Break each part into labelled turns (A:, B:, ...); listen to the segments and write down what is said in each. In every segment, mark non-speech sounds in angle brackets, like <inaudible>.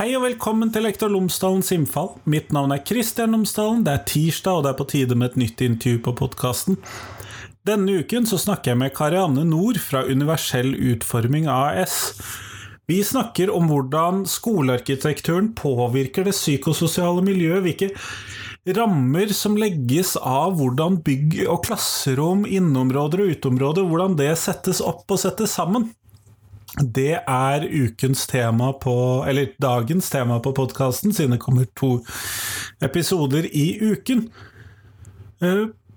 A: Hei og velkommen til Lektor Lomsdalens innfall. Mitt navn er Kristian Lomsdalen. Det er tirsdag, og det er på tide med et nytt intervju på podkasten. Denne uken så snakker jeg med Karianne Nord fra Universell Utforming AS. Vi snakker om hvordan skolearkitekturen påvirker det psykososiale miljøet, hvilke rammer som legges av hvordan bygg og klasserom, inneområder og uteområder, hvordan det settes opp og settes sammen. Det er ukens tema på Eller dagens tema på podkasten, siden det kommer to episoder i uken.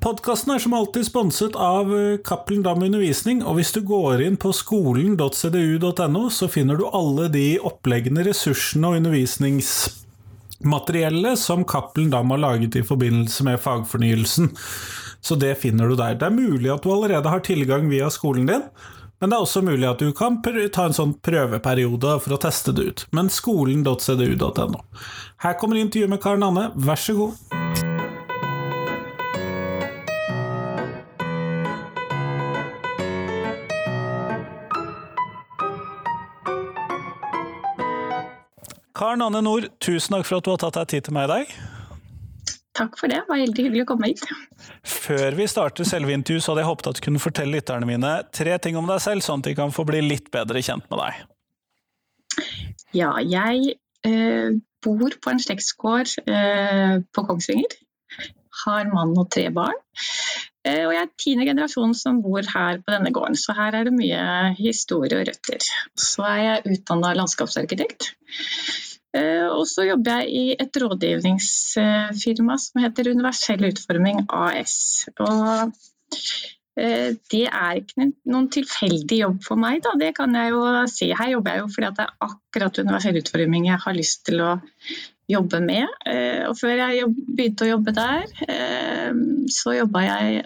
A: Podkasten er som alltid sponset av Cappelen Dam Undervisning, og hvis du går inn på skolen.cdu.no, så finner du alle de oppleggende ressursene og undervisningsmateriellet som Cappelen Dam har laget i forbindelse med fagfornyelsen. Så det finner du der. Det er mulig at du allerede har tilgang via skolen din. Men det er også mulig at du kan ta en sånn prøveperiode for å teste det ut. Men skolen.cdu.no. Her kommer intervjuet med Karen Anne, vær så god. Karen Anne Nord, tusen takk for at du har tatt deg tid til meg i dag.
B: Takk for det, det var veldig hyggelig å komme hit.
A: Før vi starter selve intervjuet, så hadde jeg håpet at du kunne fortelle lytterne mine tre ting om deg selv, sånn at de kan få bli litt bedre kjent med deg.
B: Ja, jeg eh, bor på en slektsgård eh, på Kongsvinger. Har mann og tre barn. Eh, og jeg er tiende generasjon som bor her på denne gården, så her er det mye historie og røtter. Så er jeg utdanna landskapsarkitekt. Og så jobber jeg i et rådgivningsfirma som heter Universell Utforming AS. Og det er ikke noen tilfeldig jobb for meg, da. det kan jeg jo si. Her jobber jeg jo fordi det er akkurat universell utforming jeg har lyst til å jobbe med. Og før jeg begynte å jobbe der, så jobba jeg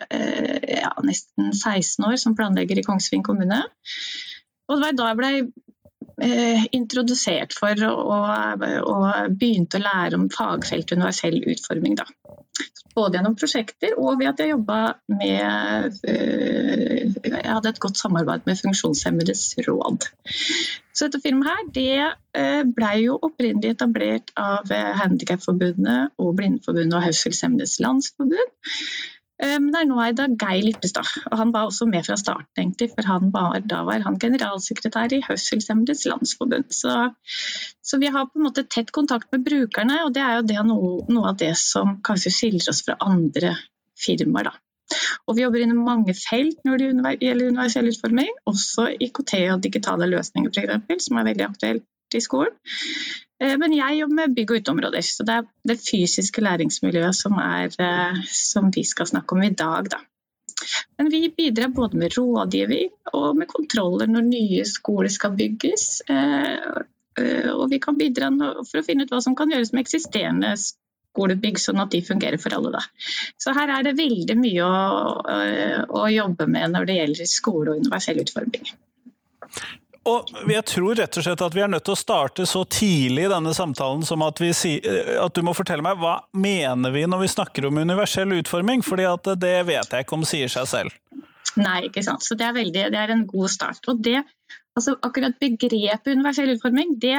B: ja, nesten 16 år som planlegger i Kongsving kommune. Og det var da jeg ble introdusert for og, og begynte å lære om fagfelt universell utforming. Da. Både gjennom prosjekter og ved at jeg jobba med Jeg hadde et godt samarbeid med Funksjonshemmedes råd. Så dette firmaet her, det ble jo opprinnelig etablert av Handikapforbundet og Blindeforbundet og Hørselshemmedes Landsforbund. Men det er nå eid av Geir Lippestad, og han var også med fra starten, egentlig, for han var, da var han generalsekretær i Hørselshemmedes Landsforbund. Så, så, vi har på en måte tett kontakt med brukerne, og det er jo det noe, noe, av det som kanskje skiller oss fra andre firmaer. Da. Og vi jobber innen mange felt når det gjelder universell utforming, også IKT og digitale løsninger, eksempel, som er veldig aktuelt i skolen. Men jeg jobber med bygg- og uteområder, så det er det fysiske læringsmiljøet som, er, som vi skal snakke om i dag. Da. Men vi bidrar både med rådgivning og med kontroller når nye skoler skal bygges. Og vi kan bidra for å finne ut hva som kan gjøres med eksisterende skolebygg, sånn at de fungerer for alle. Da. Så her er det veldig mye å, å jobbe med når det gjelder skole og universell utforming.
A: Og jeg tror rett og slett at vi er nødt til å starte så tidlig i denne samtalen som at, si, at du må fortelle meg hva mener vi når vi snakker om universell utforming, fordi det vet jeg ikke om sier seg selv.
B: Nei, ikke sant. Så det er, veldig, det er en god start. Og det, altså akkurat begrepet universell utforming, det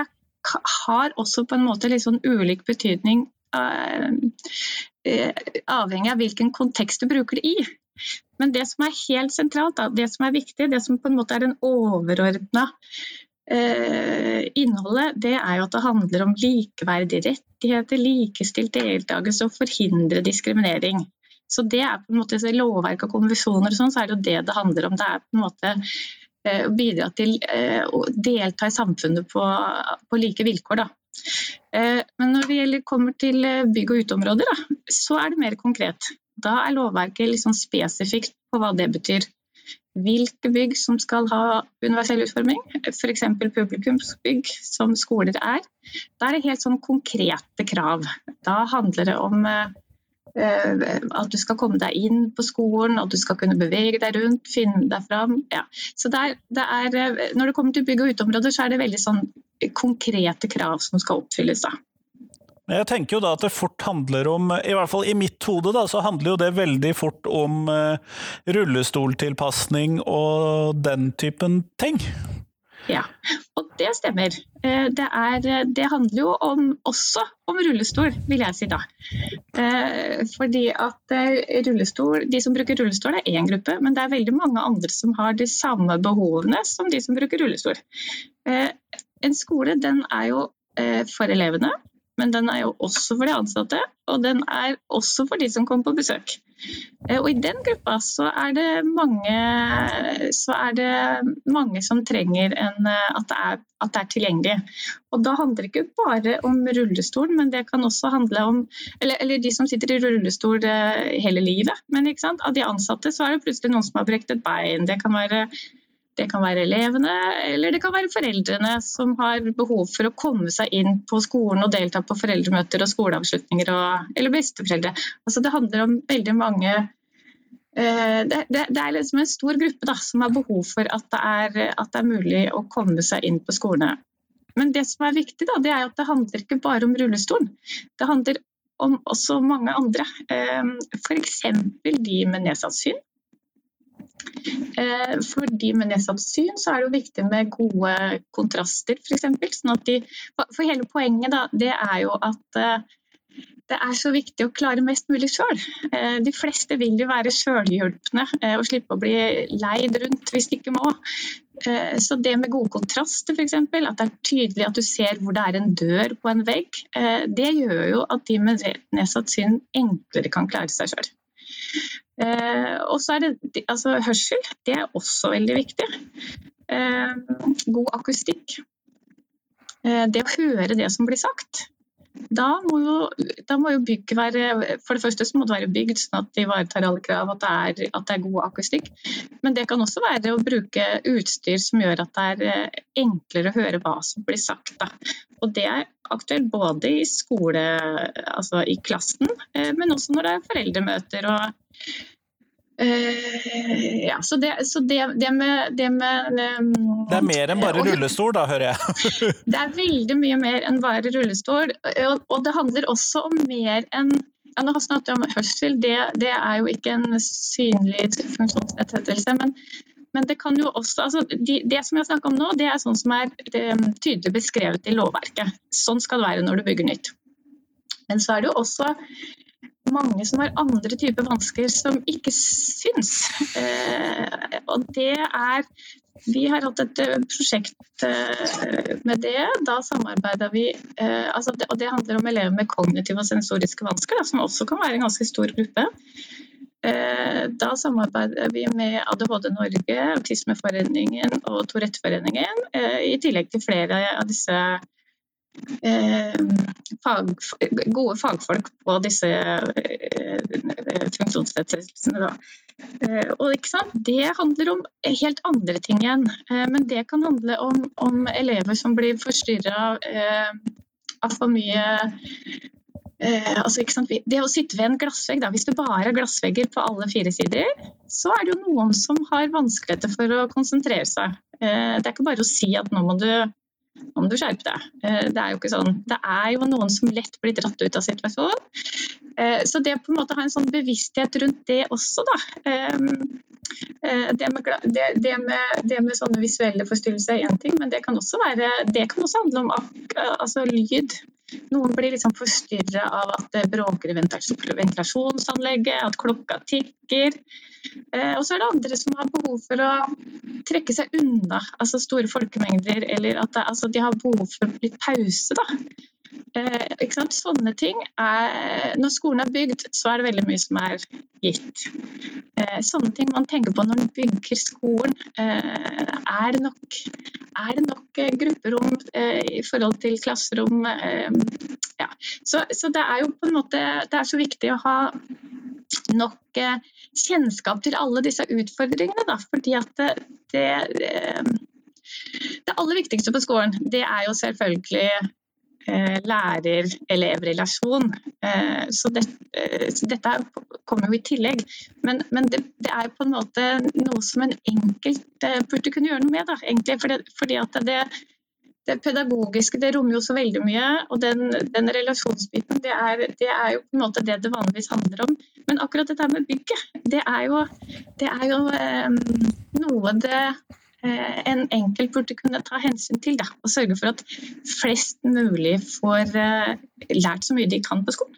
B: har også på en måte litt sånn ulik betydning uh, avhengig av hvilken kontekst du bruker det i. Men det som er helt sentralt, det som er viktig, det som på en måte er den overordna eh, innholdet, det er jo at det handler om likeverdige rettigheter, likestilt deltakelse og forhindre diskriminering. Så det er på en måte lovverk og konvensjoner og sånn, så er det jo det det handler om. Det er på en måte eh, å bidra til eh, å delta i samfunnet på, på like vilkår, da. Men når det gjelder, kommer til bygg- og uteområder, da, så er det mer konkret. Da er lovverket liksom spesifikt på hva det betyr. Hvilke bygg som skal ha universell utforming, f.eks. publikumsbygg, som skoler er. Da er det helt sånn konkrete krav. Da handler det om uh, at du skal komme deg inn på skolen, at du skal kunne bevege deg rundt, finne deg fram. Ja. Så det er, det er, når det kommer til bygg- og uteområder, så er det veldig sånn konkrete krav som skal oppfylles. da.
A: Jeg tenker jo da at det fort handler om, i hvert fall i mitt hode, da, så handler jo det veldig fort om uh, rullestoltilpasning og den typen ting.
B: Ja, og det stemmer. Eh, det, er, det, handler jo om, også om rullestol, vil jeg si da. Eh, fordi at rullestol, De som bruker rullestol er én gruppe, men det er veldig mange andre som har de samme behovene som de som bruker rullestol. En skole den er jo for elevene, men den er jo også for de ansatte, og den er også for de som kommer på besøk. Eh, og I den gruppa så er det mange, er det mange som trenger en, eh, at, det er, at, det er, tilgjengelig. Og Da handler det ikke bare om rullestol, men det kan også handle om Eller, eller de som sitter i rullestol eh, hele livet. Men av de ansatte så er det plutselig noen som har brekt et bein. Det kan være det kan være elevene, eller det kan være foreldrene som har behov for å komme seg inn på skolen og delta på foreldremøter og skoleavslutninger, og, eller besteforeldre. Altså det handler om veldig mange eh, det, det, det, er liksom en stor gruppe da, som har behov for at det, er, at det, er, mulig å komme seg inn på skolene. Men det som er viktig, da, det er at det handler ikke bare om rullestolen. Det handler om også mange andre. Eh, F.eks. de med nedsatt syn. Eh, for de med nedsatt syn så er det jo viktig med gode kontraster, f.eks. Sånn for hele poenget da, det er jo at eh, det er så viktig å klare mest mulig sjøl. Eh, de fleste vil jo være sjølhjulpne og slippe å bli leid rundt hvis de ikke må. Så det med gode kontraster, f.eks., at det er tydelig at du ser hvor det er en dør på en vegg, det gjør jo at de med nedsatt syn enklere kan klare seg sjøl. Eh, og så er det altså, hørsel. Det er også veldig viktig. Eh, god akustikk. Eh, det å høre det som blir sagt. Da må, jo, da må jo bygget være For det første så må det være bygd sånn at det ivaretar alle krav, at det, er, at det er god akustikk. Men det kan også være å bruke utstyr som gjør at det er enklere å høre hva som blir sagt. Da. Og det er aktuelt både i skole, altså i klassen, men også når det er foreldremøter og Uh, ja, så det, så det, det med, det med um,
A: Det er mer enn bare rullestol, da, hører jeg? <laughs>
B: det er veldig mye mer enn bare rullestol. Og, det handler også om mer enn ja, Nå snakket jeg om hørsel, det, det, er jo ikke en synlig funksjonsnedsettelse. Men, men, det kan jo også altså, de, Det som jeg snakker om nå, det er sånn som er tydelig beskrevet i lovverket. Sånn skal det være når du bygger nytt. Men så er det jo også mange som har andre typer vansker som ikke syns. Eh, og det er Vi har hatt et eh, prosjekt eh, med det. Da samarbeida vi eh, altså det, Og det handler om elever med kognitive og sensoriske vansker, da, som også kan være en ganske stor gruppe. Da samarbeider vi med ADHD Norge, Autismeforeningen og Touretteforeningen, i tillegg til flere av disse fag, gode fagfolk på disse eh, funksjonsnedsettelsene. Eh, og Det handler om helt andre ting igjen. Men det kan handle om, om elever som blir forstyrra av for mye Eh, altså, det å sitte ved en glassvegg, da, hvis det bare er glassvegger på alle fire sider, så er det jo noen som har vanskeligheter for å konsentrere seg. Eh, det er ikke bare å si at nå må du om du skjerper deg. Eh, det er jo ikke sånn. Det er jo noen som lett blir dratt ut av situasjonen. Eh, så det på en måte å ha en sånn bevissthet rundt det også, da. Eh, det med, det med, det med sånne visuelle forstyrrelser er én ting, men det kan også, være, det kan også handle om altså, lyd. Noen blir liksom forstyrra av at det bråker i ventilasjonsanlegget, at klokka tikker. Eh, og så er det andre som har behov for å trekke seg unna altså store folkemengder, eller at det, altså, de har behov for litt pause. da. Eh, Sånne ting er, Når skolen er bygd, så er det veldig mye som er gitt. Eh, sånne ting man tenker på når man bygger skolen. Eh, er, det nok, er det nok eh, grupperom eh, i forhold til klasserom? Eh, ja. så, så, det er jo på en måte Det er så viktig å ha nok kjennskap til alle disse utfordringene. Da, fordi at det, det, det aller viktigste på skolen, det er jo selvfølgelig lærer-elev-relasjon. Eh, så, det, eh, så, dette kommer jo i tillegg. Men, men det, det, er på en måte noe som en enkelt burde kunne gjøre noe med. Da, egentlig, fordi, fordi at det, det pedagogiske det rommer jo så veldig mye, og den, den relasjonsbiten det er, det er, jo på en måte det det vanligvis handler om. Men akkurat dette med bygget, det er jo, det er jo um, noe det eh, en enkelt burde kunne ta hensyn til. Da, og sørge for at flest mulig får eh, lært så mye de kan på skolen.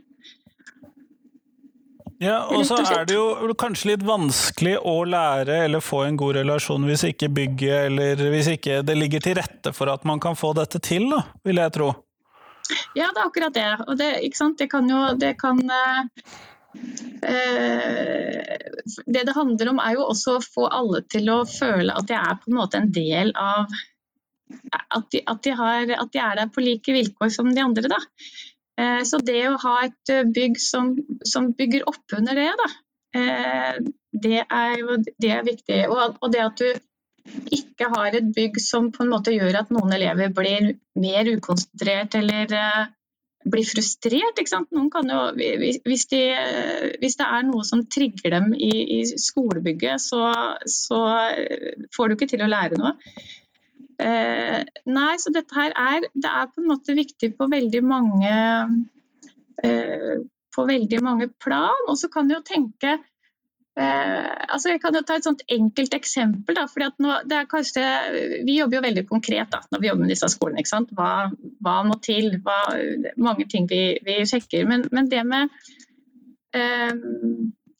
A: Ja, og så er det jo kanskje litt vanskelig å lære eller få en god relasjon hvis ikke bygget eller hvis ikke det ligger til rette for at man kan få dette til, da, vil jeg tro.
B: Ja, det er akkurat det. Og det, det kan jo det kan, Eh, det det handler om er jo også å få alle til å føle at de er på en måte en del av At de, at de, har, at de er der på like vilkår som de andre. Da. Eh, så det å ha et eh, bygg som, som bygger opp under det, da, det er jo det er viktig. Og det at du ikke har et bygg som på en måte gjør at noen elever blir mer ukonsentrert eller blir frustrert. Ikke sant? Noen kan jo, hvis, de, hvis det er noe som trigger dem i, i skolebygget, så, så, får du ikke til å lære noe. Eh, nei, så dette her er, det er på en måte viktig på veldig mange eh, på veldig mange plan. Og så kan du jo tenke Eh, altså jeg kan jo ta et sånt enkelt eksempel. Da, fordi nå, kanskje, vi jobber jo veldig konkret da, når vi jobber med disse skolene. Hva, hva, må til? Hva, mange ting vi, vi sjekker. Men, men det, med, eh,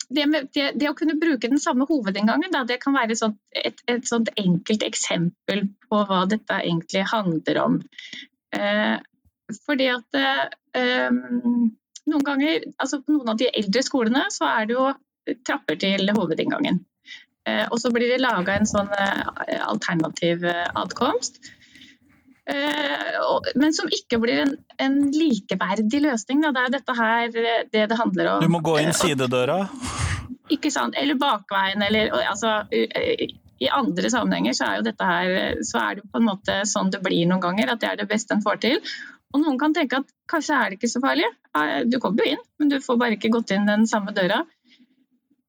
B: det, med det, å kunne bruke den samme hovedinngangen, da, det kan være et sånt, et, et sånt, enkelt eksempel på hva dette egentlig handler om. Eh, fordi at eh, noen ganger, altså På noen av de eldre skolene så er det jo trapper til hovedinngangen. Eh, og så blir det laga en sånn eh, alternativ eh, adkomst. Men som ikke blir en, en likeverdig løsning. Da. Det er dette her det det handler om.
A: Du må gå inn sidedøra?
B: Ikke sant. Eller bakveien, eller altså i andre sammenhenger så er jo dette her så er det på en måte sånn det blir noen ganger, at det er det beste en får til. Og noen kan tenke at kanskje er det ikke så farlig. Du kommer jo inn, men du får bare ikke gått inn den samme døra.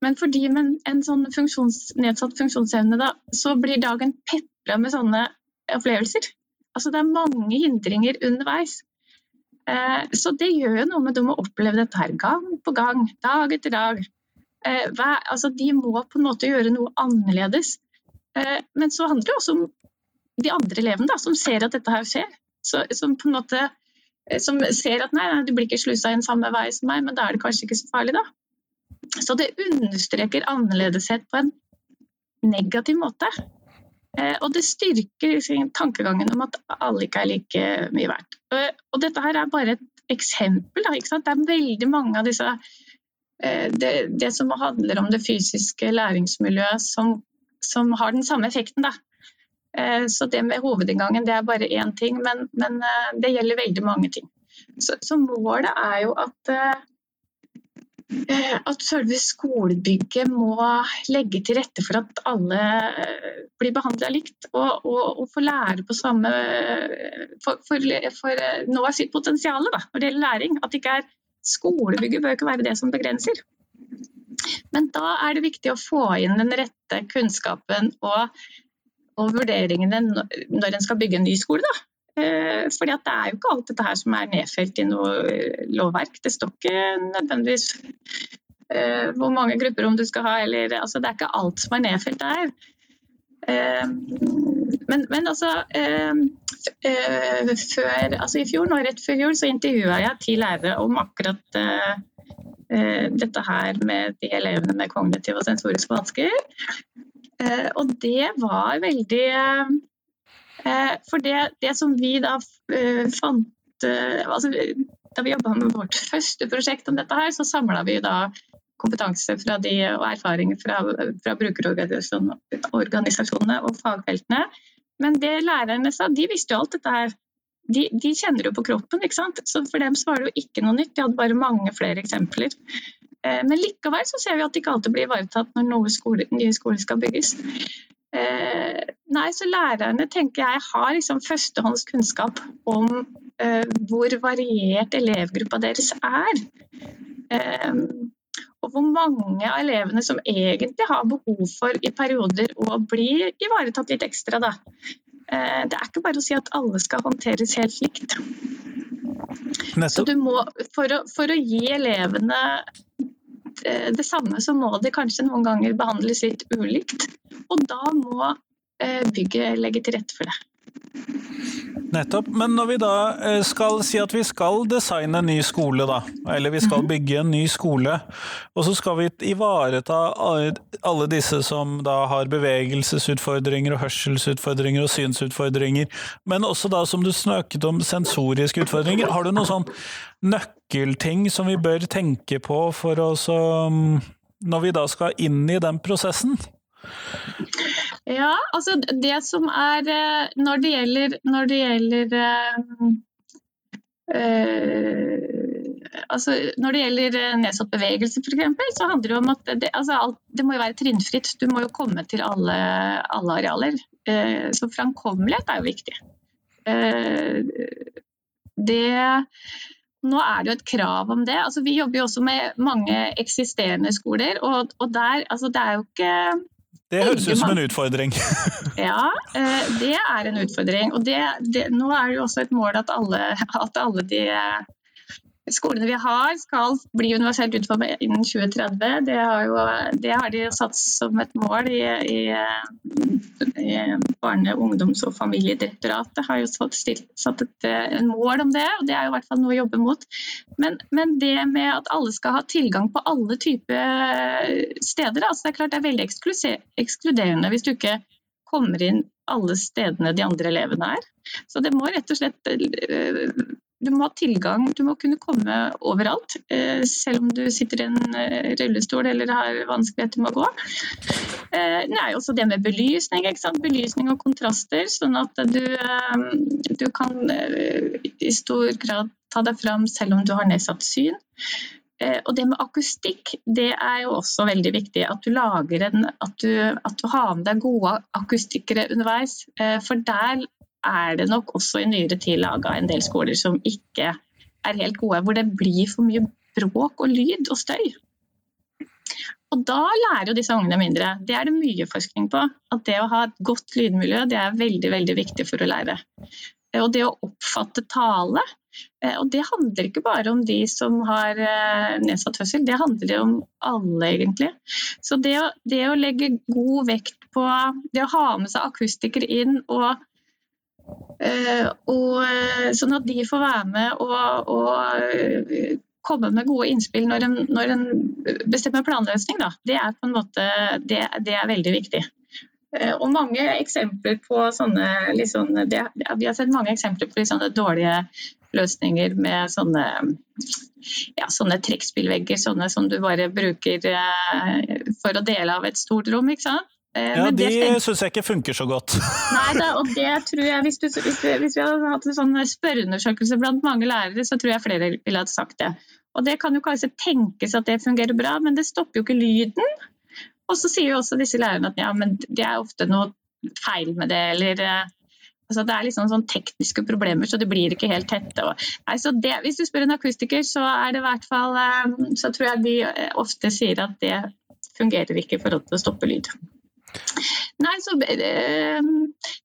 B: Men for de med en sånn funksjons, nedsatt funksjonsevne, da, så blir dagen pepra med sånne opplevelser. Altså det er mange hindringer underveis. Eh, så det gjør jo noe med dem å oppleve dette her gang på gang, dag etter dag. Eh, hver, altså de må på en måte gjøre noe annerledes. Eh, men så handler det også om de andre elevene da, som ser at dette her skjer. Så, som på en måte som ser at nei, nei, du blir ikke slusa inn samme vei som meg, men da er det kanskje ikke så farlig, da. Så det understreker annerledeshet på en negativ måte. Eh, og det styrker tankegangen om at alle ikke er like mye verdt. Eh, og dette her er bare et eksempel. Det er veldig mange av disse eh, det, det, som handler om det fysiske læringsmiljøet som, som har den samme effekten. Da. Så det med hovedinngangen det er bare én ting, men, men, det gjelder veldig mange ting. Så, så målet er jo at at selve skolebygget må legge til rette for at alle eh, blir behandla likt og, og, og, får lære på samme For, for, for nå er sitt potensial når det gjelder læring. At ikke er skolebygget bør ikke være det som begrenser. Men da er det viktig å få inn den rette kunnskapen og, og vurderingene når en skal bygge en ny skole. Da. Eh, fordi det er jo ikke alt dette her som er nedfelt i noe eh, lovverk. Det står ikke nødvendigvis uh, hvor mange grupper om du skal ha, eller altså, Det er ikke alt som er nedfelt der. Men, men, altså, før, altså I fjor, nå rett før jul så intervjua jeg ti lærere om akkurat dette her med de elevene med kognitive og sensoriske vansker. og det var veldig Eh, for det, det som vi da eh, fant eh, altså, Da vi jobba med vårt første prosjekt om dette, her, så samla vi da kompetanse de, og erfaring fra, fra brukerorganisasjonene og fagfeltene. Men det lærerne sa, de visste jo alt dette her. De, de kjenner jo på kroppen, ikke sant? så for dem var det jo ikke noe nytt. De hadde bare mange flere eksempler. Men likevel så ser vi at ikke alltid blir ivaretatt når skole, nye skoler skal bygges. Eh, nei, så lærerne tenker jeg har liksom førstehåndskunnskap om eh, hvor variert elevgruppa deres er. Eh, og hvor mange av elevene som egentlig har behov for i perioder å bli ivaretatt litt ekstra. Da. Eh, det er ikke bare å si at alle skal håndteres helt likt. Så du må, for å, for å gi elevene det samme så må det kanskje noen ganger behandles litt ulikt. Og da må bygget legge til rette for det.
A: Nettopp. Men når vi da eh, skal si at vi skal designe en ny skole, da, eller vi skal mhm. bygge en ny skole, og så skal vi ivareta alle disse som da har bevegelsesutfordringer og hørselsutfordringer og synsutfordringer, men også da som du snakket om sensoriske utfordringer, har du noen sånn nøkkelting som vi bør tenke på for oss når vi da skal inn i den prosessen?
B: Ja, altså det som er eh, Når det gjelder, når det gjelder øh, altså når det gjelder nedsatt bevegelse f.eks., så handler det om at det, altså alt, det må være trinnfritt. Du må jo komme til alle, alle arealer. Så framkommelighet er jo viktig. Det nå er det jo et krav om det. Altså, vi jobber jo også med mange eksisterende skoler, og, og der, altså, det er jo ikke
A: det høres ut som en utfordring. <laughs>
B: ja, eh, det er en utfordring. Og det, det, nå er det jo også et mål at alle, at alle de skolene vi har skal bli universelt utformet innen 2030. Det har, jo, det har de satt som et mål i, i, i Barne-, ungdoms- og familiedirektoratet. har jo stilt, satt et, en mål om det, og det er jo i hvert fall noe å jobbe mot. Men, men det med at alle skal ha tilgang på alle typer steder, altså det er klart det er veldig ekskluderende hvis du ikke kommer inn alle stedene de andre elevene er. Så det må rett og slett du må ha tilgang, du må kunne komme overalt. Eh, selv om du sitter i en eh, rullestol eller har vanskeligheter med å gå. Eh, det er også det med belysning. Belysning og kontraster, sånn at du, du kan i stor grad ta deg fram selv om du har nedsatt syn. Og det med akustikk, det er jo også veldig viktig. At du lager en At du, at du har med deg gode akustikere underveis. For der er det nok også i nyere tid laga en del skoler som ikke er helt gode, hvor det blir for mye bråk og lyd og støy. Og da lærer jo disse ungene mindre. Det er det mye forskning på. At det å ha et godt lydmiljø det er veldig, veldig viktig for å lære. Og det å oppfatte tale. Eh, og det handler ikke bare om de som har eh, nedsatt hørsel, det handler om alle, egentlig. Så det å, det å legge god vekt på det å ha med seg akustikere inn og og, eh, sånn at de får være med og, og eh, komme med gode innspill når en, når en bestemmer planløsning. Da. Det er på en måte det, det er veldig viktig. Og mange eksempler på sånne, liksom, det, Vi har sett mange eksempler på sånne dårlige løsninger med sånne, ja, sånne trekkspillvegger, sånne som du bare bruker for å dele av et stort rom. ikke sant?
A: Eh, ja, de syns jeg ikke funker så godt. <laughs>
B: Nei, da, og det tror jeg, hvis, du, hvis, vi, hvis vi hadde hatt en sånn spørreundersøkelse blant mange lærere, så tror jeg flere ville hatt sagt det. Og det kan jo kanskje tenkes at det fungerer bra, men det stopper jo ikke lyden. Og så sier jo også disse lærerne at ja, men det er ofte noe feil med det, eller eh, altså det er liksom sånn tekniske problemer, så det blir ikke helt tette. Og, nei, det, hvis du spør en akustiker, så er det i hvert fall eh, Så tror jeg de ofte sier at det fungerer ikke i forhold til å stoppe lyd. Nei, så, eh,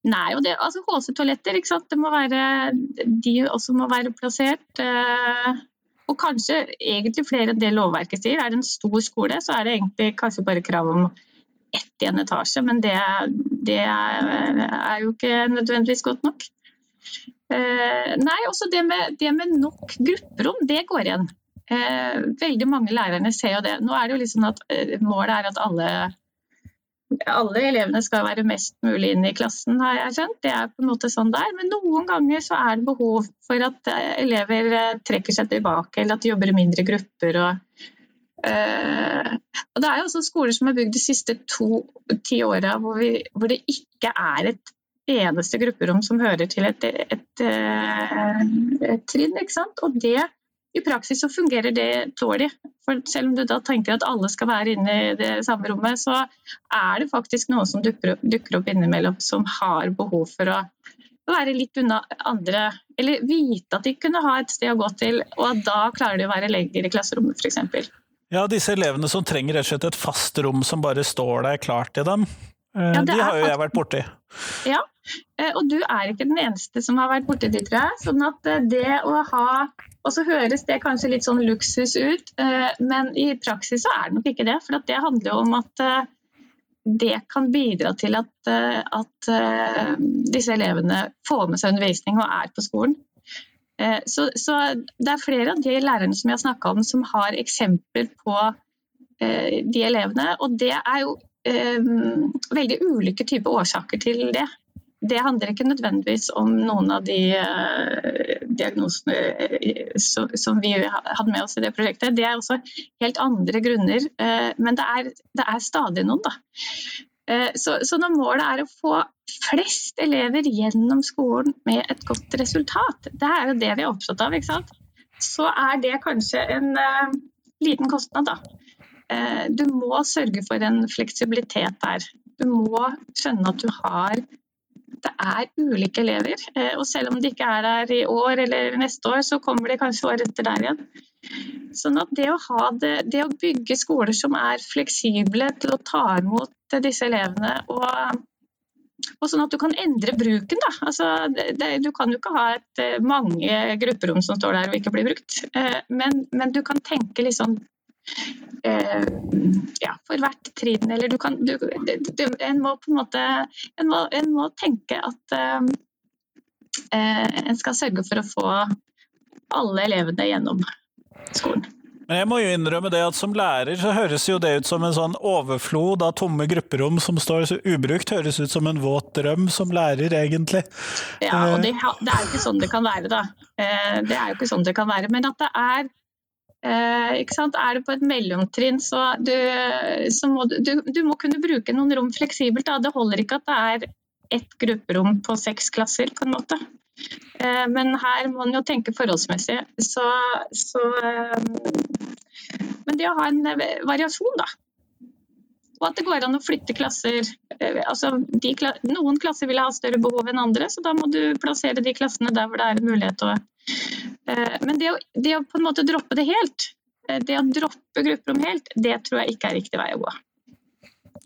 B: nei, og det, altså HC-toaletter, det må være, de også må være plassert. Eh, og kanskje egentlig flere enn det lovverket sier. Er det en stor skole, så er det egentlig kanskje bare krav om ett i en etasje, men det, det er, jo ikke nødvendigvis godt nok. Eh, nei, også det med, det med nok grupperom, det går igjen. Eh, veldig mange lærerne ser jo det. Nå er det jo liksom at eh, Målet er at alle alle elevene skal være mest mulig inne i klassen, har jeg skjønt. Det er på en måte sånn der. Men noen ganger så er det behov for at eh, elever eh, trekker seg tilbake, eller at de jobber i mindre grupper. Og, øh, og det er jo også skoler som er bygd de siste to-ti åra hvor, hvor, det ikke er et eneste grupperom som hører til et, et, et, et trinn. Og det i praksis så fungerer det dårlig. For selv om du da tenker at alle skal være inne i det samme rommet, så er det faktisk noen som dukker, dukker opp innimellom som har behov for å være litt unna andre, eller vite at de kunne ha et sted å gå til, og at da klarer de å være lenger i klasserommet f.eks.
A: Ja, disse elevene som trenger rett og slett et fast rom som bare står der klart til dem, ja, de har jo jeg vært borti.
B: Ja, eh, og du er ikke den eneste som har vært borti de, jeg. Sånn at eh, det å ha og så høres det kanskje litt sånn luksus ut, eh, men i praksis så er det nok ikke det. For det handler jo om at det kan bidra til at, eh, at disse elevene får med seg undervisning og er på skolen. Så, så, det er flere av de lærerne som jeg har snakka om som har eksempler på de elevene. Og det er jo veldig ulike typer årsaker til det. Det handler ikke nødvendigvis om noen av de diagnosene som vi hadde med oss i det prosjektet. Det er også helt andre grunner, men det er, det er stadig noen, da. Eh, så, så, når målet er å få flest elever gjennom skolen med et godt resultat, det er jo det vi er opptatt av, så er det kanskje en liten kostnad, da. Uh, du må sørge for en fleksibilitet der. Du må skjønne at du har det er ulike elever. Uh, og selv om de ikke er der i år eller neste år, så kommer de kanskje året etter der igjen. Sånn at det å, det, det å, bygge skoler som er fleksible til å ta imot disse elevene, og, og sånn at du kan endre bruken. Da. Altså, det, du kan jo ikke ha et, eh, mange grupperom som står der og ikke blir brukt, eh, men, men du kan tenke litt sånn eh, ja, for hvert trinn, eller du kan du, du, En må på en måte En må, en må tenke at eh, en skal sørge for å få alle elevene gjennom skolen.
A: Men jeg må jo innrømme det at som lærer så høres jo det ut som en sånn overflod av tomme grupperom som står så ubrukt. Høres ut som en våt drøm som lærer, egentlig.
B: Ja, og det, det er jo ikke sånn det kan være, da. Eh, det er jo ikke sånn det kan være. Men at det er eh? Er du på et mellomtrinn, så, du, så må du, du, må kunne bruke noen rom fleksibelt. Da. Det holder ikke at det er ett grupperom på seks klasser, på en måte. Eh, men her må en jo tenke forholdsmessig. Så, så, eh, men det å ha en eh, variasjon, da. Og at det går an å flytte klasser. Altså, de, noen klasser vil ha større behov enn andre, så da må du plassere de klassene der hvor det er en mulighet å Men det å, det å på en måte droppe det helt, det å droppe grupperom helt, det tror jeg ikke er riktig vei å gå.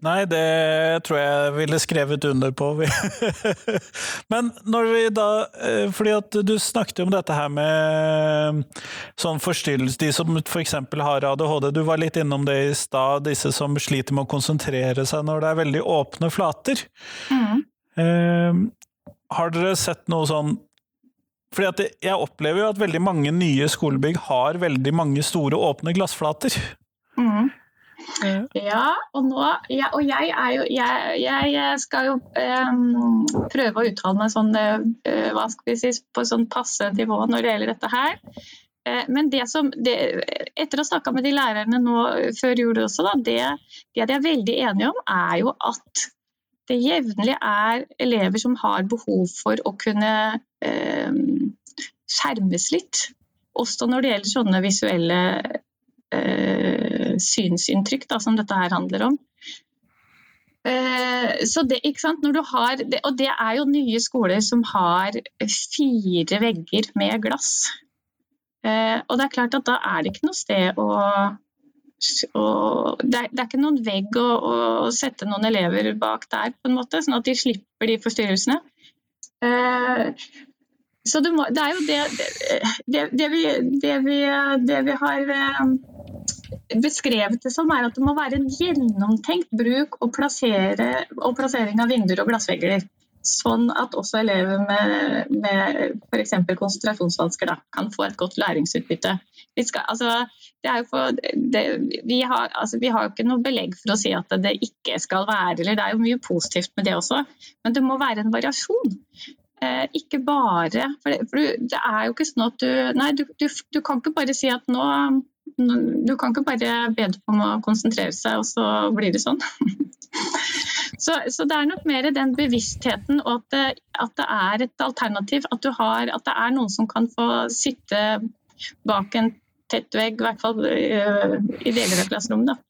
A: Nei, det tror jeg jeg ville skrevet under på. <laughs> Men når vi da eh, Fordi at du snakket om dette her med sånn forstyrrelse, de som f.eks. har ADHD. Du var litt innom det i stad, disse som sliter med å konsentrere seg når det er veldig åpne flater. Mm. Eh, har dere sett noe sånn fordi at jeg opplever jo at veldig mange nye skolebygg har veldig mange store åpne glassflater. Mm.
B: Ja, og, nå, ja, og jeg, jo, jeg, jeg, skal jo um, prøve å uttale meg sånn, uh, hva skal vi si, på sånn passe nivå når det gjelder dette her. Uh, men det som, det, etter å ha snakka med de lærerne nå før jul også, da, det, det de er veldig enige om, er jo at det jevnlig er elever som har behov for å kunne skjermes litt. Også når det gjelder sånne visuelle uh, synsinntrykk da, som dette her handler om. Uh, så det, ikke har, og det er jo nye skoler som har fire vegger med glass. Og det er klart at da er det ikke noe sted å, å det, er, det, er, ikke noen vegg å, å, sette noen elever bak der, på en måte, sånn at de slipper de forstyrrelsene. Så det, må, det, er jo det, det vi, vi, vi, har beskrevet det som, er at det må være en gjennomtenkt bruk og, og plassering av vinduer og glassvegger. Sånn at også elever med, med f.eks. konsentrasjonsvansker da, kan få et godt læringsutbytte. Vi, skal, altså, for, det, vi, har, altså, vi har jo ikke noe belegg for å si at det ikke skal være eller Det er jo mye positivt med det også, men det må være en variasjon. Eh, ikke bare For, det, for det er jo ikke sånn at du Nei, du, du, du kan ikke bare si at nå du kan ikke bare be om å konsentrere seg, og så blir det sånn. <laughs> så, så, det er nok mer den bevisstheten og at det, at det er et alternativ. At, har, at, det er noen som kan få sitte bak en tett vegg, i hvert fall eh, i deler av klasserommet.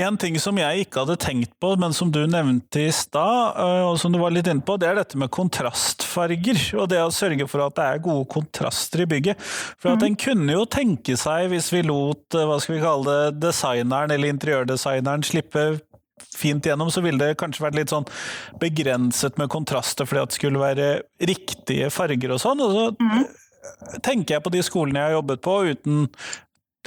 A: En ting som jeg ikke hadde tenkt på, men som du nevnte i stad, øh, og som du var litt inne på, det er dette med kontrastfarger. Og det å sørge for at det er gode kontraster i bygget. For at mm. en kunne jo tenke seg, hvis vi lot øh, hva skal vi kalle det, designeren eller interiørdesigneren slippe fint gjennom, så ville det kanskje vært litt sånn begrenset med kontraster fordi at det skulle være riktige farger og sånn. Og så mm. tenker jeg på de skolene jeg har jobbet på, uten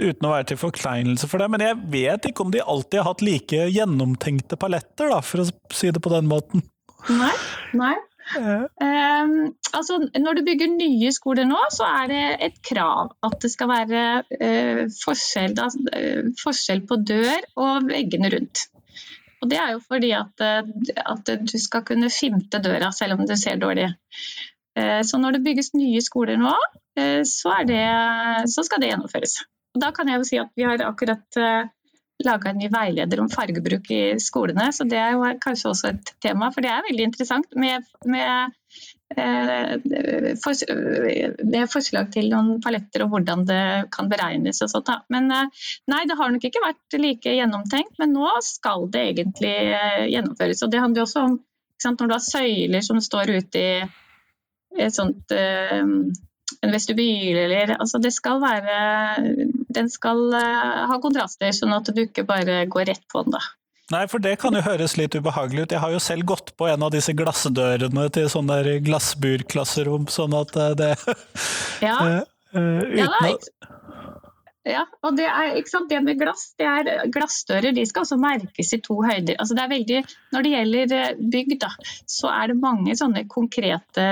A: uten å være til forkleinelse for det, men jeg vet ikke om de alltid har hatt like gjennomtenkte paletter, da, for å si det på den måten.
B: Nei, nei. Um, altså, når du bygger nye skoler nå, så er det et krav at det skal være uh, forskjell, da, uh, forskjell, på dør og veggene rundt. Og Det er jo fordi at, at du skal kunne skimte døra selv om du ser dårlig. Uh, så når det bygges nye skoler nå, så, det, så skal det gjennomføres. Da kan jeg jo si at Vi har akkurat laga en ny veileder om fargebruk i skolene, så det er jo kanskje også et tema. For det er veldig interessant med, med, eh, med forslag til noen paletter og hvordan det kan beregnes og sånt. Men eh, nei, det har nok ikke vært like gjennomtenkt, men nå skal det egentlig eh, gjennomføres. Og det handler jo også om sant, når du har søyler som står ute i et sånt eh, en vestibyl eller altså Det skal være Den skal uh, ha kontraster, sånn at du ikke bare går rett på den, da.
A: Nei, for det kan jo høres litt ubehagelig ut. Jeg har jo selv gått på en av disse glassdørene til sånne der glassburklasserom, sånn at eh, det <laughs>
B: Ja. uh, ja, ja, og det er ikke sant, det med glass, det er glassdører de skal også merkes i to høyder. Altså det er veldig, når det gjelder bygg, da, så er det mange sånne konkrete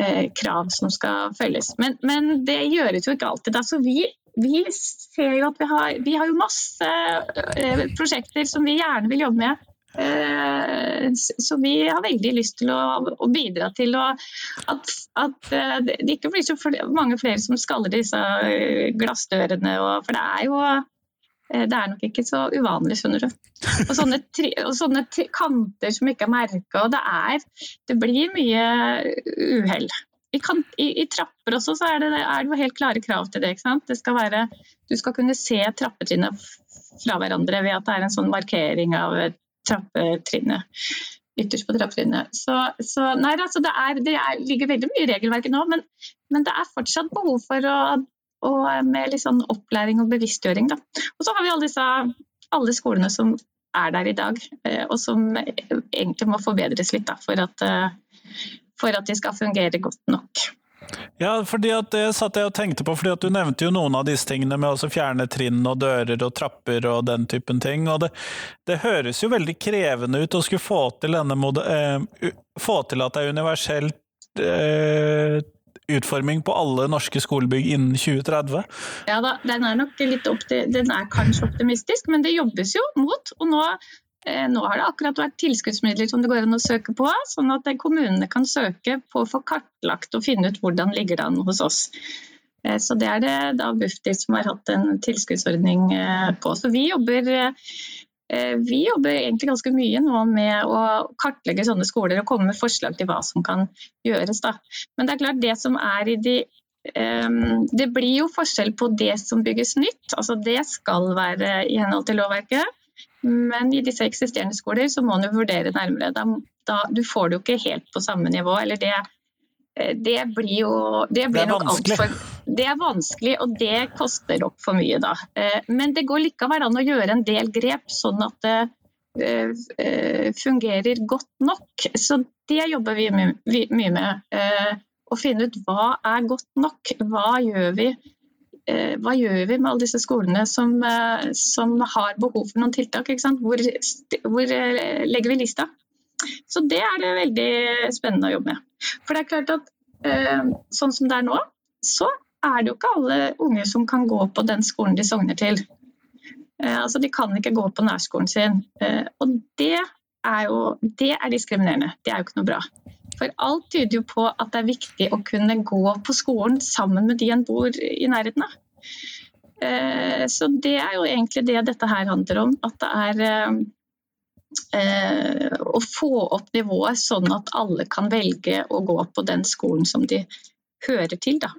B: eh, krav som skal følges. Men, men, det gjøres jo ikke alltid. Altså, vi, vi, ser jo at vi har, vi har masse eh, prosjekter som vi gjerne vil jobbe med. Eh, så vi har veldig lyst til å, bidra til at, at, det ikke blir så mange flere som skaller disse glassdørene. For det er jo det er nok ikke så uvanlig, skjønner du. Og sånne, tri, og sånne kanter som ikke er merka. Og det Det blir mye uhell. I, i, I, trapper også så er det, er det, helt klare krav til det. ikke sant? Det skal være, du skal kunne se trappetrinnet fra hverandre ved at det er en sånn markering av trappetrinnet. Ytterst på trappetrinnet. Så, så nei, altså det, er, det er, ligger veldig mye i regelverket nå, men, men det er fortsatt behov for å og med litt sånn opplæring og bevisstgjøring. Da. Og så har vi alle, disse, alle skolene som er der i dag, eh, og som egentlig må forbedres litt da, for, at, eh, for at de skal fungere godt nok.
A: Ja, fordi at det satt jeg og tenkte på, fordi at du nevnte jo noen av disse tingene med å fjerne trinn og dører og trapper og den typen ting. og Det, det høres jo veldig krevende ut å skulle få til, denne, eh, få til at det er universelt eh, utforming på alle norske skolebygg innen 2030?
B: Ja da, den er nok litt opti, den er kanskje optimistisk, men det jobbes jo mot. og nå eh, nå har det akkurat vært tilskuddsmidler som det går an å søke på, sånn at kommunene kan søke på å få kartlagt og finne ut hvordan ligger det an hos oss. Eh, så Det er det da Bufdir som har hatt en tilskuddsordning eh, på. Så Vi jobber Eh, vi jobber egentlig ganske mye nå med å kartlegge sånne skoler og komme med forslag til hva som kan gjøres. Da. Men det er klart det som er i de um, Det blir jo forskjell på det som bygges nytt. altså Det skal være i henhold til lovverket. Men i disse eksisterende skoler så må man vurdere nærmere. Da, da, du får det jo ikke helt på samme nivå. eller det Eh, det blir jo Det blir nok altfor Det er vanskelig, og det koster nok for mye, da. Eh, men det går likevel an å gjøre en del grep, sånn at det eh, fungerer godt nok. Så det jobber vi mye med. Å finne ut hva er godt nok. Hva gjør vi? Hva gjør vi med alle disse skolene som, som har behov for noen tiltak? Hvor, hvor legger vi lista? Så det er det veldig spennende å jobbe med. For det er klart at eh, sånn som det er nå, så er det jo ikke alle unge som kan gå på den skolen de sogner til. Eh, altså De kan ikke gå på nærskolen sin. Eh, og det er jo det er diskriminerende. Det er jo ikke noe bra. For alt tyder jo på at det er viktig å kunne gå på skolen sammen med de en bor i nærheten av. Så det er jo egentlig det dette her handler om. At det er å få opp nivået sånn at alle kan velge å gå på den skolen som de hører til. Da.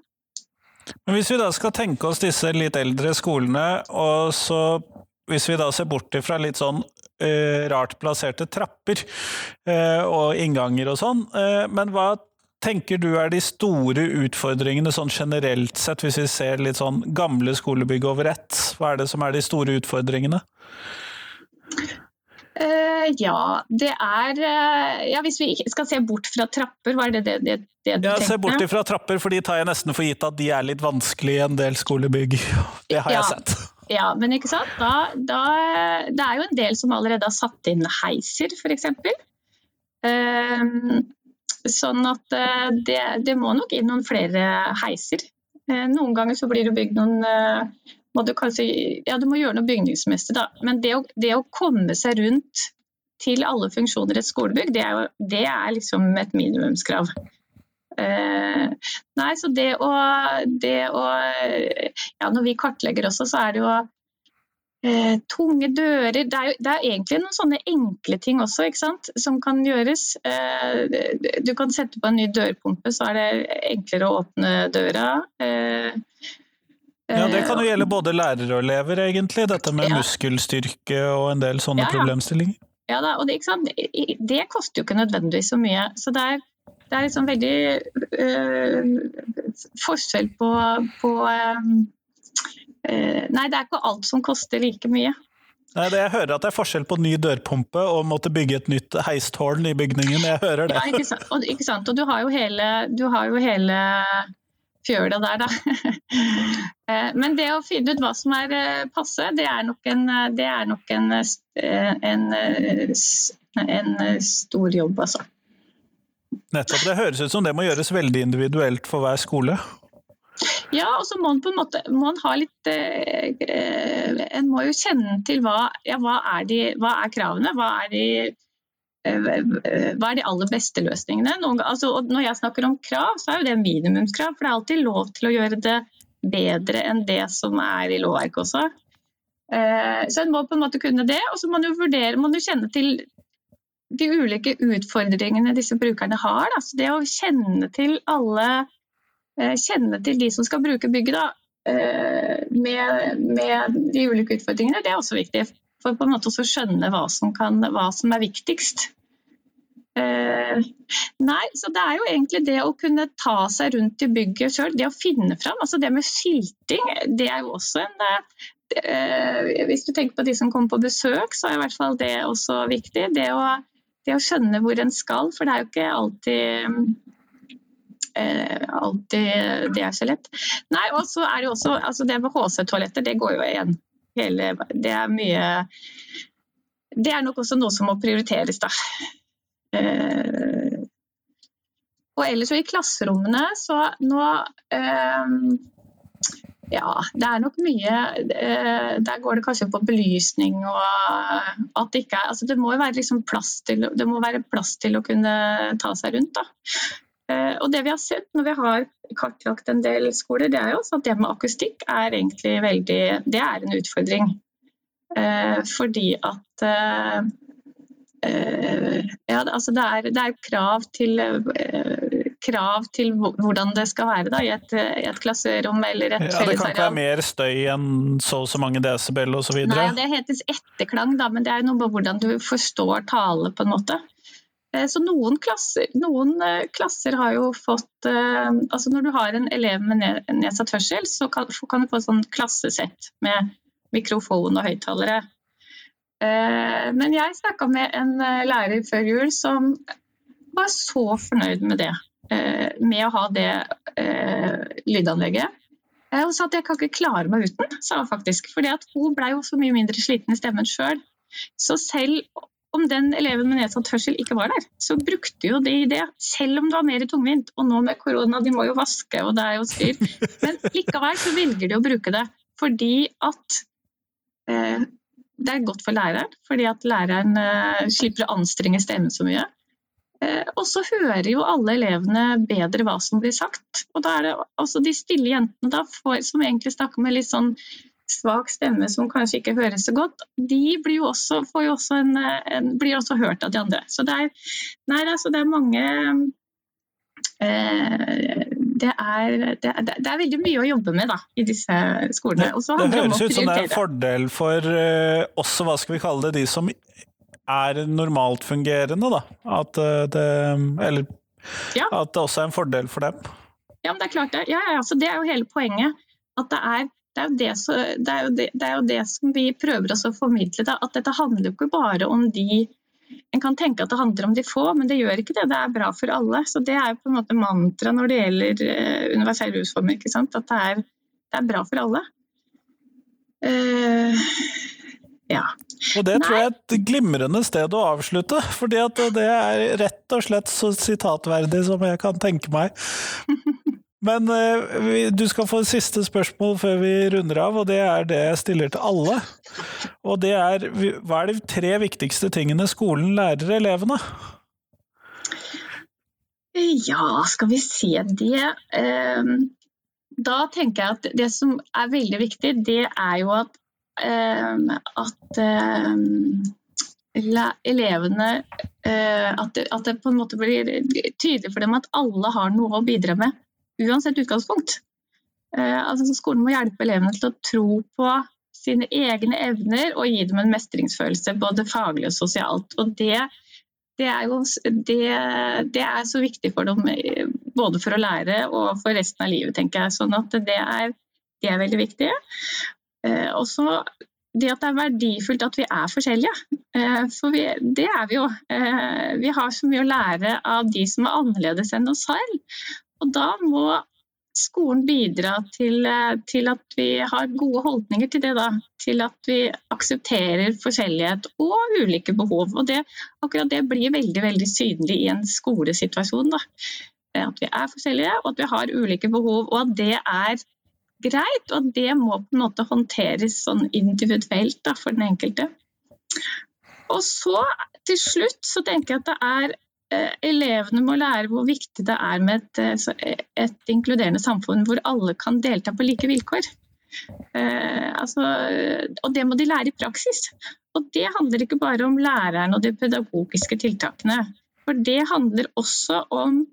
A: Men Hvis vi da skal tenke oss disse litt eldre skolene, og så hvis vi da ser bort fra litt sånn uh, rart plasserte trapper uh, og innganger og sånn, uh, men hva tenker du er de store utfordringene sånn generelt sett, hvis vi ser litt sånn gamle skolebygg over ett? Hva er det som er de store utfordringene?
B: Uh, ja, det er uh, ja, Hvis vi skal se bort fra trapper, var det det, det, det du
A: ja,
B: tenkte?
A: Se bort fra trapper, for de tar jeg nesten for gitt at de er litt vanskelig i en del skolebygg. <laughs> Det har
B: ja,
A: jeg sett. <laughs>
B: Ja, men ikke sant? Da, da, det er jo en del som allerede har satt inn heiser, f.eks. Uh, sånn at det, det, må nok inn noen flere heiser. noen ganger så blir det bygd noen må du kanskje Ja, du må gjøre noe bygningsmessig, da. Men det å, det å komme seg rundt til alle funksjoner i et skolebygg, det er, jo, det er liksom et minimumskrav. Uh, nei, så det å, det å Ja, når vi kartlegger også, så er det jo uh, tunge dører det er, jo, det er, egentlig noen sånne enkle ting også, ikke sant, som kan gjøres. Uh, du kan sette på en ny dørpumpe, så er det enklere å åpne døra.
A: Ja, Det kan jo gjelde både lærere og elever, egentlig. Dette med ja. muskelstyrke og en del sånne ja, ja. problemstillinger.
B: Ja, da, og det, det, koster jo ikke nødvendigvis så mye. Så det er, det er liksom veldig øh, forskjell på, på øh, Nei, det er ikke alt som koster like mye.
A: Nei, det Jeg hører at det er forskjell på ny dørpumpe og måtte bygge et nytt heistårn i bygningen. Jeg hører det.
B: Ja, ikke sant. Og, ikke sant? og du har jo hele, du har jo hele fjøla der, da. <laughs> Eh, men det å finne ut hva som er eh, passe, det er nok en, det er nok en, eh, en, en stor jobb, altså.
A: Nettopp. Det høres ut som det må gjøres veldig individuelt for hver skole.
B: Ja, og så må man på en måte må man ha litt En må jo kjenne til hva, ja, hva, er, de, hva er kravene, hva er de hva er de aller beste løsningene? Noen, altså, når jeg snakker om krav, så er jo det minimumskrav. For det er alltid lov til å gjøre det bedre enn det som er i lovverket også. Eh, så en må på en måte kunne det, og så må man jo vurdere, man jo kjenne til de ulike utfordringene disse brukerne har. Da. Så det å kjenne til alle eh, Kjenne til de som skal bruke bygget da, eh, med, med de ulike utfordringene, det er også viktig for på en måte å skjønne hva som, kan, hva som er viktigst. Uh, nei, så det er jo egentlig det å kunne ta seg rundt i bygget sjøl, det å finne fram. Altså det med skilting, det er jo også en uh, Hvis du tenker på de som kommer på besøk, så er i hvert fall det også viktig. Det å, det å skjønne hvor en skal, for det er jo ikke alltid uh, alltid det er så lett. Nei, og så er det jo også altså det med HC-toaletter, det går jo igjen hele Det er mye Det er nok også noe som må prioriteres, da. Eh, og ellers og i klasserommene, så nå eh, ja, det er nok mye eh, Der går det kanskje på belysning og at det ikke er altså det må jo være liksom plass til, det må være plass til å kunne ta seg rundt. da. Eh, og det vi har sett når vi har kartlagt en del skoler, det er jo at det med akustikk er egentlig veldig Det er en utfordring. Eh, fordi at eh, ja, altså det, er, det er krav til krav til hvordan det skal være da, i, et, i et klasserom eller et
A: ja, Det kan ikke være mer støy enn så og så mange desibel osv.?
B: Nei, det heter etterklang, da, men det er noe med hvordan du forstår tale, på en måte. Eh, så noen klasser, noen eh, klasser, har jo fått eh, altså Når du har en elev med nedsatt hørsel, så kan, du få sånn klassesett med mikrofon og høyttalere. Men jeg snakka med en lærer før jul som var så fornøyd med det. Med å ha det lydanlegget. Hun sa at jeg kan ikke klare meg uten, sa hun faktisk. For hun ble jo så mye mindre sliten i stemmen sjøl. Så selv om den eleven med nedsatt hørsel ikke var der, så brukte jo de det, selv om det var mer tungvint. Og nå med korona, de må jo vaske og det er jo styr. Men likevel så velger de å bruke det fordi at eh, det er godt for læreren, fordi at læreren eh, slipper å anstrenge stemmen så mye. Eh, og så hører jo alle elevene bedre hva som blir sagt. Og da er det altså de stille jentene da, får, som egentlig snakker med litt sånn svak stemme som kanskje ikke høres så godt, de blir jo også, jo også en, en, blir også hørt av de andre. Så det er, nei, altså det er mange eh, det, er, det, er, det er, veldig mye å jobbe med da, i disse skolene.
A: det, høres ut som det er en fordel for uh, også, hva skal vi kalle det, de som er normalt fungerende, da. At eh, det, eller ja. at det også er en fordel for dem.
B: Ja, men det er klart det. Ja, ja, altså, det er jo hele poenget. At det er det er, det, så, det, er det, det er, jo det, som vi prøver å formidle. Da, at dette handler jo ikke bare om de En kan tenke at det handler om de få, men det gjør ikke det. Det er bra for alle. Så Det er jo på en måte mantra når det gjelder uh, universell rusforming. At det er, det er, bra for alle. Uh, ja.
A: Og det Nei. tror jeg er et glimrende sted å avslutte, fordi det er rett og slett så sitatverdig som jeg kan tenke meg. <laughs> Men uh, du skal få et siste spørsmål før vi runder av, og det er det jeg stiller til alle. Og det er hva er de tre viktigste tingene skolen lærer elevene?
B: Ja, skal vi se det uh, Da tenker jeg at det som er veldig viktig, det er jo at, uh, at elevene at det, at det, på en måte blir tydelig for dem at alle har noe å bidra med uansett utgangspunkt. Eh, altså, skolen må hjelpe elevene til å tro på sine egne evner og gi dem en mestringsfølelse, både faglig og sosialt. Og det, det, er, jo, det, det er, så viktig for dem, eh, både for å lære og for resten av livet, tenker jeg. Sånn at det er, er veldig viktig. Eh, og så det at det er verdifullt at vi er forskjellige. For vi, det er vi jo. Vi har så mye å lære av de som er annerledes enn oss selv. Og da må skolen bidra til, eh, til, at vi har gode holdninger til det. Da. Til at vi aksepterer forskjellighet og ulike behov. Og det, akkurat det blir veldig, veldig synlig i en skolesituasjon. Da. At vi er forskjellige og at vi har ulike behov. Og at det er greit, og det må på en måte håndteres sånn individuelt da, for den enkelte. Og så til slutt så tenker jeg at det er elevene må lære hvor viktig det er med et, eh, et inkluderende samfunn hvor alle kan delta på like vilkår. Eh, altså, og det må de lære i praksis. Og det handler ikke bare om læreren og de pedagogiske tiltakene. For det handler også om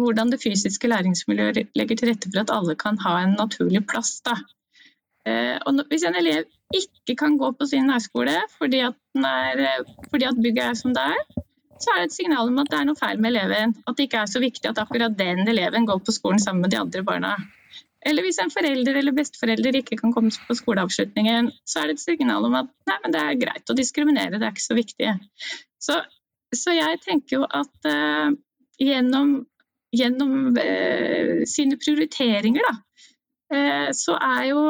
B: hvordan det fysiske læringsmiljøet legger til rette for at alle kan ha en naturlig plass. Eh, og hvis en elev ikke kan gå på sin nærskole fordi at, er, fordi at bygget er som det er, så er det et signal om at det er noe feil med eleven. At det ikke er så viktig at akkurat den eleven går på skolen sammen med de andre barna. Eller hvis en forelder eller besteforelder ikke kan komme på skoleavslutningen, så er det et signal om at nei, men det er greit å diskriminere, det er ikke så viktig. Så, så jeg tenker jo at uh, gjennom, gjennom uh, sine prioriteringer, da, uh, så er jo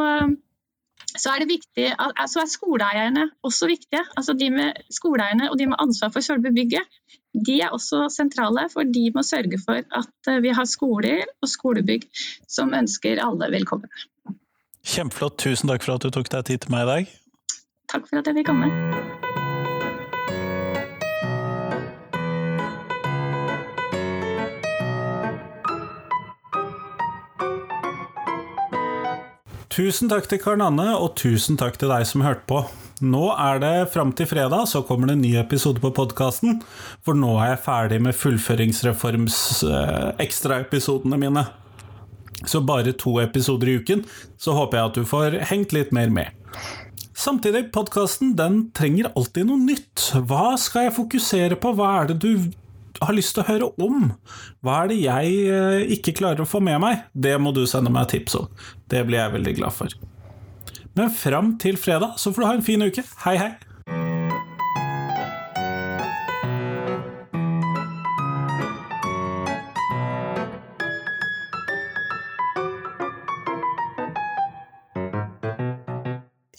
B: så er det viktig, altså er skoleeierne også viktige. Altså de med skoleeierne og de med ansvar for selve bygget. De er også sentrale, for de må sørge for at eh, vi har skoler og skolebygg som ønsker alle velkommen.
A: Kjempeflott. Tusen takk for at du tok deg tid til meg i dag.
B: Takk for at jeg fikk komme.
A: Tusen takk til Karen Anne, og tusen takk til deg som hørte på. Nå er det fram til fredag, så kommer det en ny episode på podkasten. For nå er jeg ferdig med fullføringsreforms-ekstraepisodene eh, mine. Så bare to episoder i uken, så håper jeg at du får hengt litt mer med. Samtidig, podkasten den trenger alltid noe nytt. Hva skal jeg fokusere på, hva er det du har lyst til å høre om. Hva er det jeg eh, ikke klarer å få med meg? Det må du sende meg tips om. Det blir jeg veldig glad for. Men fram til fredag så får du ha en fin uke. Hei, hei!